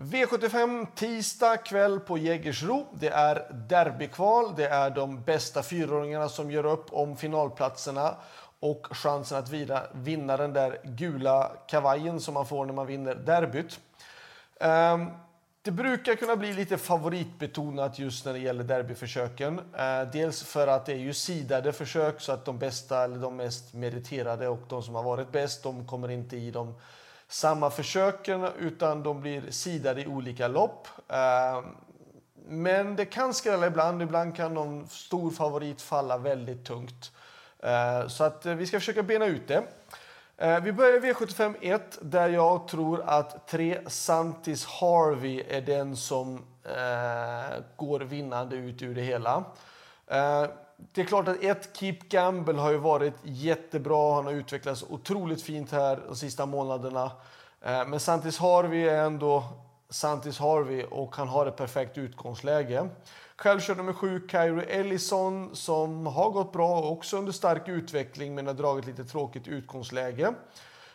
V75 tisdag kväll på Jägersro. Det är derbykval. Det är de bästa fyraåringarna som gör upp om finalplatserna och chansen att vinna den där gula kavajen som man får när man vinner derbyt. Ehm, det brukar kunna bli lite favoritbetonat just när det gäller derbyförsöken. Ehm, dels för att det är ju sidade försök så att de bästa eller de mest meriterade och de som har varit bäst, de kommer inte i de samma försöken utan de blir sidade i olika lopp. Ehm, men det kan skrälla ibland. Ibland kan någon stor favorit falla väldigt tungt. Ehm, så att eh, vi ska försöka bena ut det. Ehm, vi börjar V75 1 där jag tror att 3 Santis Harvey är den som eh, går vinnande ut ur det hela. Det är klart att ett Keep Gamble har ju varit jättebra. Han har utvecklats otroligt fint här de sista månaderna. Eh, men Santis Harvey är ändå Santis Harvey och han har ett perfekt utgångsläge. Själv kör nummer sju Kyrie Ellison som har gått bra också under stark utveckling men har dragit lite tråkigt utgångsläge.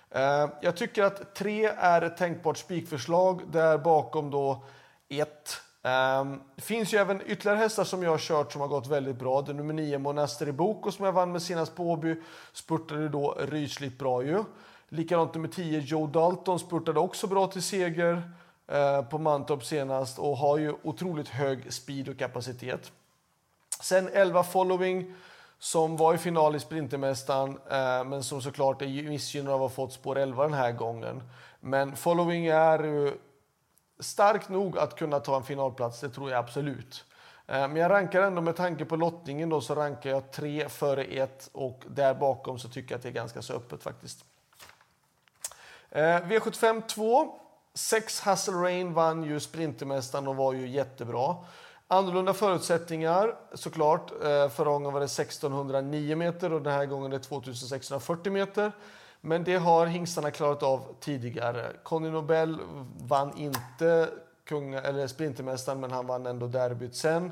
Eh, jag tycker att tre är ett tänkbart spikförslag där bakom då ett. Um, det finns ju även ytterligare hästar som jag har kört som har gått väldigt bra. Det är nummer 9 Monastery Boko som jag vann med senast på Åby spurtade då rysligt bra ju. Likadant nummer 10 Joe Dalton spurtade också bra till seger. uh, på Mantorp senast och har ju otroligt hög speed och kapacitet. Sen 11 following som var i final i Sprintermästaren uh, men som såklart är missgynnad av att ha fått spår 11 den här gången. Men following är ju stark nog att kunna ta en finalplats, det tror jag absolut. Eh, men jag rankar ändå med tanke på lottningen då så rankar jag tre före ett och där bakom så tycker jag att det är ganska så öppet faktiskt. Eh, V75 2 Sex Hustle Rain vann ju Sprintermästaren och var ju jättebra. Annorlunda förutsättningar såklart. Eh, förra gången var det 1609 meter och den här gången är det 2640 meter. Men det har hingstarna klarat av tidigare. Conny Nobel vann inte kunga, eller Sprintermästaren men han vann ändå derbyt sen.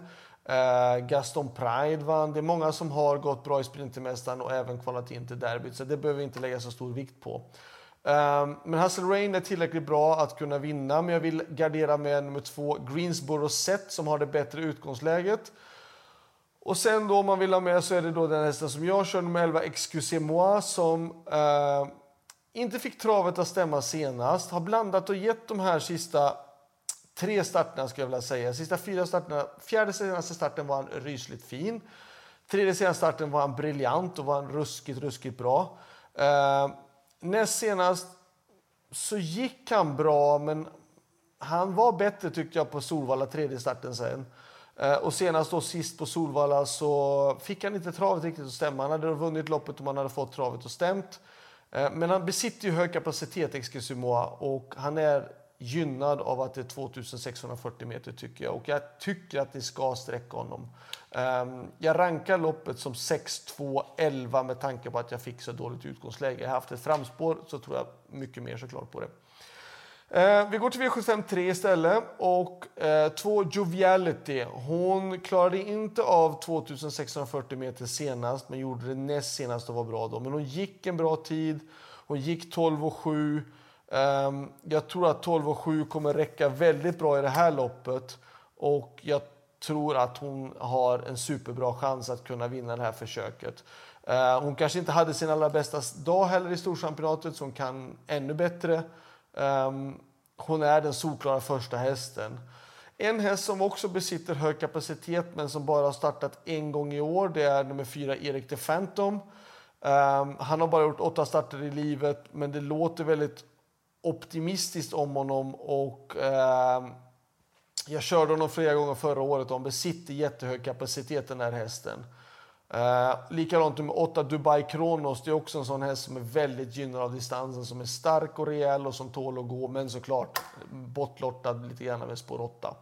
Uh, Gaston Pride vann. Det är många som har gått bra i Sprintermästaren och även kvalat in till derbyt så det behöver vi inte lägga så stor vikt på. Um, men Hustle Rain är tillräckligt bra att kunna vinna, men jag vill gardera med nummer två, Greensboro Set, som har det bättre utgångsläget. Och sen då om man vill ha med så är det då den hästen som jag körde med, 11, Excusez-moi, som eh, inte fick travet att stämma senast. Har blandat och gett de här sista tre starterna, skulle jag vilja säga. Sista fyra starterna, fjärde senaste starten var han rysligt fin. Tredje senaste starten var han briljant och var han ruskigt, ruskigt bra. Eh, Näst senast så gick han bra, men han var bättre tyckte jag på Solvalla tredje starten sen. Eh, och senast då sist på Solvalla så fick han inte travet riktigt att stämma. Han hade vunnit loppet om han hade fått travet att stämt. Eh, men han besitter ju hög kapacitet, Excusimoa, och han är gynnad av att det är 2640 meter tycker jag. Och jag tycker att ni ska sträcka honom. Ehm, jag rankar loppet som 6-2-11 med tanke på att jag fick så dåligt utgångsläge. Jag har haft ett framspår så tror jag mycket mer såklart på det. Eh, vi går till V753 istället och eh, två Joviality. Hon klarade inte av 2640 meter senast men gjorde det näst senast och var bra då. Men hon gick en bra tid. Hon gick 12,7. Eh, jag tror att 12.7 kommer räcka väldigt bra i det här loppet och jag tror att hon har en superbra chans att kunna vinna det här försöket. Eh, hon kanske inte hade sin allra bästa dag heller i Storchampionatet så hon kan ännu bättre. Um, hon är den solklara första hästen. En häst som också besitter hög kapacitet men som bara har startat en gång i år det är nummer fyra Erik the Phantom. Um, han har bara gjort åtta starter i livet men det låter väldigt optimistiskt om honom och um, jag körde honom flera gånger förra året och han besitter jättehög kapacitet den här hästen. Eh, likadant med 8 Dubai Kronos, det är också en sån häst som är väldigt gynnad av distansen, som är stark och rejäl och som tål att gå, men såklart bortlottad lite grann med spår 8.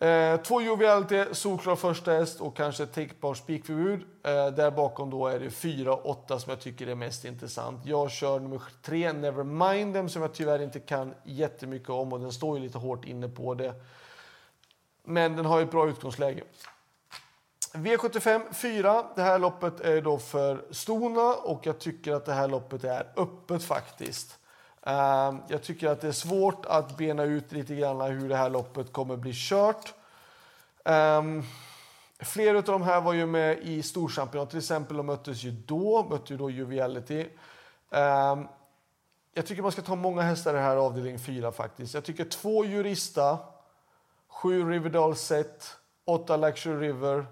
Eh, två Joviality, solklar första häst och kanske tänkbar spikförbud. Eh, där bakom då är det 4 8 som jag tycker är mest intressant. Jag kör nummer 3, Nevermind Them, som jag tyvärr inte kan jättemycket om och den står ju lite hårt inne på det. Men den har ett bra utgångsläge. V75 4. Det här loppet är då för Stona och jag tycker att det här loppet är öppet faktiskt. Ehm, jag tycker att det är svårt att bena ut lite grann hur det här loppet kommer bli kört. Ehm, Flera av de här var ju med i Storchampionat till exempel De möttes ju då, mötte ju då Juviality. Ehm, jag tycker man ska ta många hästar i den här avdelning 4 faktiskt. Jag tycker två Jurista, sju Riverdale Set, åtta Luxury River,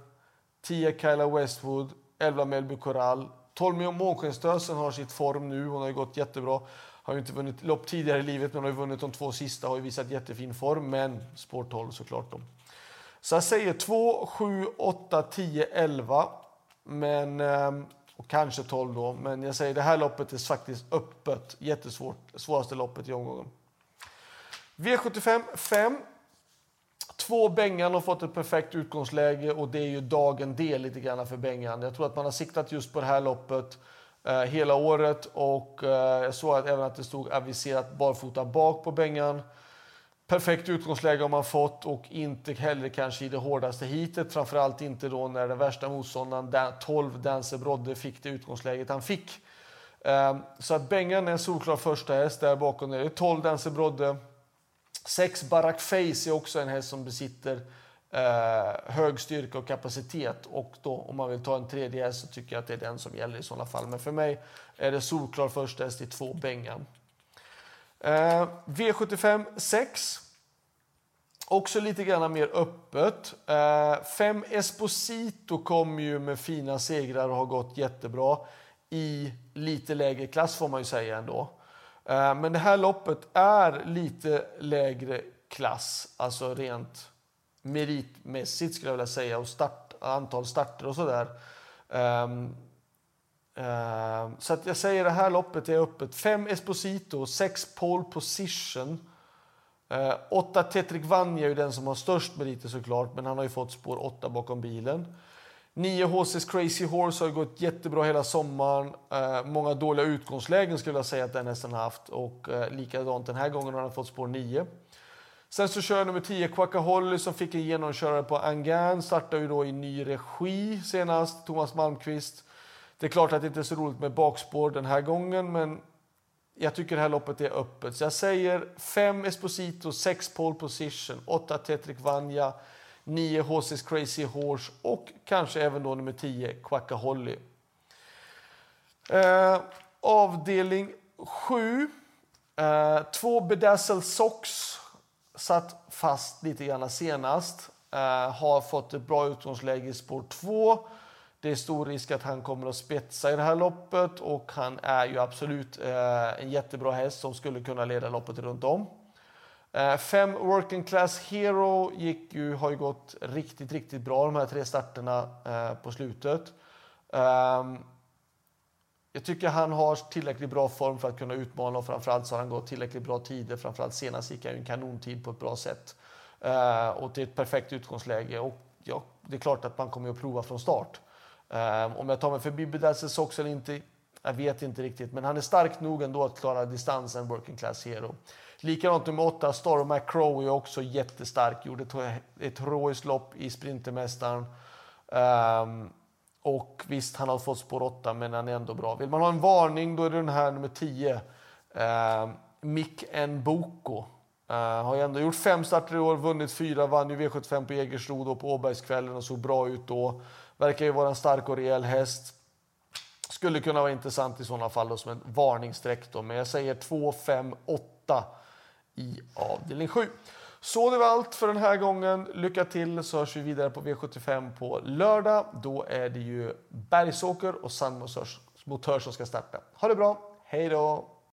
10 Kyla Westwood, 11 Melby Coral. 12 Månskenstösen har sitt form nu, hon har ju gått jättebra. Har ju inte vunnit lopp tidigare i livet men har ju vunnit de två sista, har ju visat jättefin form. Men spår 12 såklart. Då. Så jag säger 2, 7, 8, 10, 11. Men, ehm, och kanske 12 då. Men jag säger det här loppet är faktiskt öppet. Jättesvårt. Svåraste loppet i omgången. V75 5. Två Bengan har fått ett perfekt utgångsläge och det är ju dagen D lite grann för Bengan. Jag tror att man har siktat just på det här loppet eh, hela året och eh, jag såg att även att det stod aviserat barfota bak på Bengan. Perfekt utgångsläge har man fått och inte heller kanske i det hårdaste hitet. Framförallt inte då när den värsta motståndaren, 12 Dancer Brodde, fick det utgångsläget han fick. Eh, så att Bengan är en solklar första häst. Där bakom Det är 12 Dancer Brodde. 6 Barak Face är också en häst som besitter eh, hög styrka och kapacitet. Och då, om man vill ta en tredje häst så tycker jag att det är den som gäller i sådana fall. Men för mig är det solklar första häst i två Bengan. Eh, V75 6. Också lite grann mer öppet. Eh, fem Esposito kom ju med fina segrar och har gått jättebra i lite lägre klass får man ju säga ändå. Eh, men det här loppet är lite lägre klass, alltså rent meritmässigt skulle jag vilja säga och start, antal starter och sådär. Um, uh, så att jag säger det här loppet är öppet. 5 Esposito, 6 pole position. Eh, 8 uh, Tetrik Vanja är ju den som har störst meriter såklart, men han har ju fått spår 8 bakom bilen. 9 HC's Crazy Horse har gått jättebra hela sommaren. Eh, många dåliga utgångslägen skulle jag säga att den nästan haft och eh, likadant den här gången har den fått spår 9. Sen så kör jag nummer 10 Quackaholly som fick en genomkörare på Angan. Startar ju då i ny regi senast, Thomas Malmqvist. Det är klart att det inte är så roligt med bakspår den här gången, men jag tycker det här loppet är öppet. Så jag säger 5 Esposito, 6 pole position, 8 Tetrick Vanja, 9 HC's Crazy Horse och kanske även då nummer 10 Quackaholly. Eh, avdelning 7. Eh, två Bedazzled Socks satt fast lite grann senast. Eh, har fått ett bra utgångsläge i spår 2. Det är stor risk att han kommer att spetsa i det här loppet och han är ju absolut eh, en jättebra häst som skulle kunna leda loppet runt om. Eh, fem Working Class Hero gick ju, har ju gått riktigt, riktigt bra de här tre starterna eh, på slutet. Um, jag tycker han har tillräckligt bra form för att kunna utmana och framförallt så har han gått tillräckligt bra tider. Framförallt senast gick han ju en kanontid på ett bra sätt. Uh, och till ett perfekt utgångsläge. Och ja, det är klart att man kommer att prova från start. Ehm, om jag tar mig förbi Bedazzles också eller inte, jag vet inte riktigt. Men han är stark nog ändå att klara distansen Working Class Hero. Likadant nummer 8, Star McCrow är också jättestark. Gjorde ett heroiskt lopp i Sprintermästaren. Um, och visst, han har fått spår 8, men han är ändå bra. Vill man ha en varning, då är det den här nummer 10. Um, ehm, Mick Nboko. Uh, har ju ändå gjort fem starter i år, vunnit fyra, vann ju V75 på Jägersro då på Åbergskvällen och såg bra ut då. Verkar ju vara en stark och rejäl häst. Skulle kunna vara intressant i sådana fall då, som en varningsstreck då, men jag säger 2, 5, 8 i avdelning 7. Så det var allt för den här gången. Lycka till så hörs vi vidare på V75 på lördag. Då är det ju Bergsåker och Sandmotör som ska starta. Ha det bra. Hej då!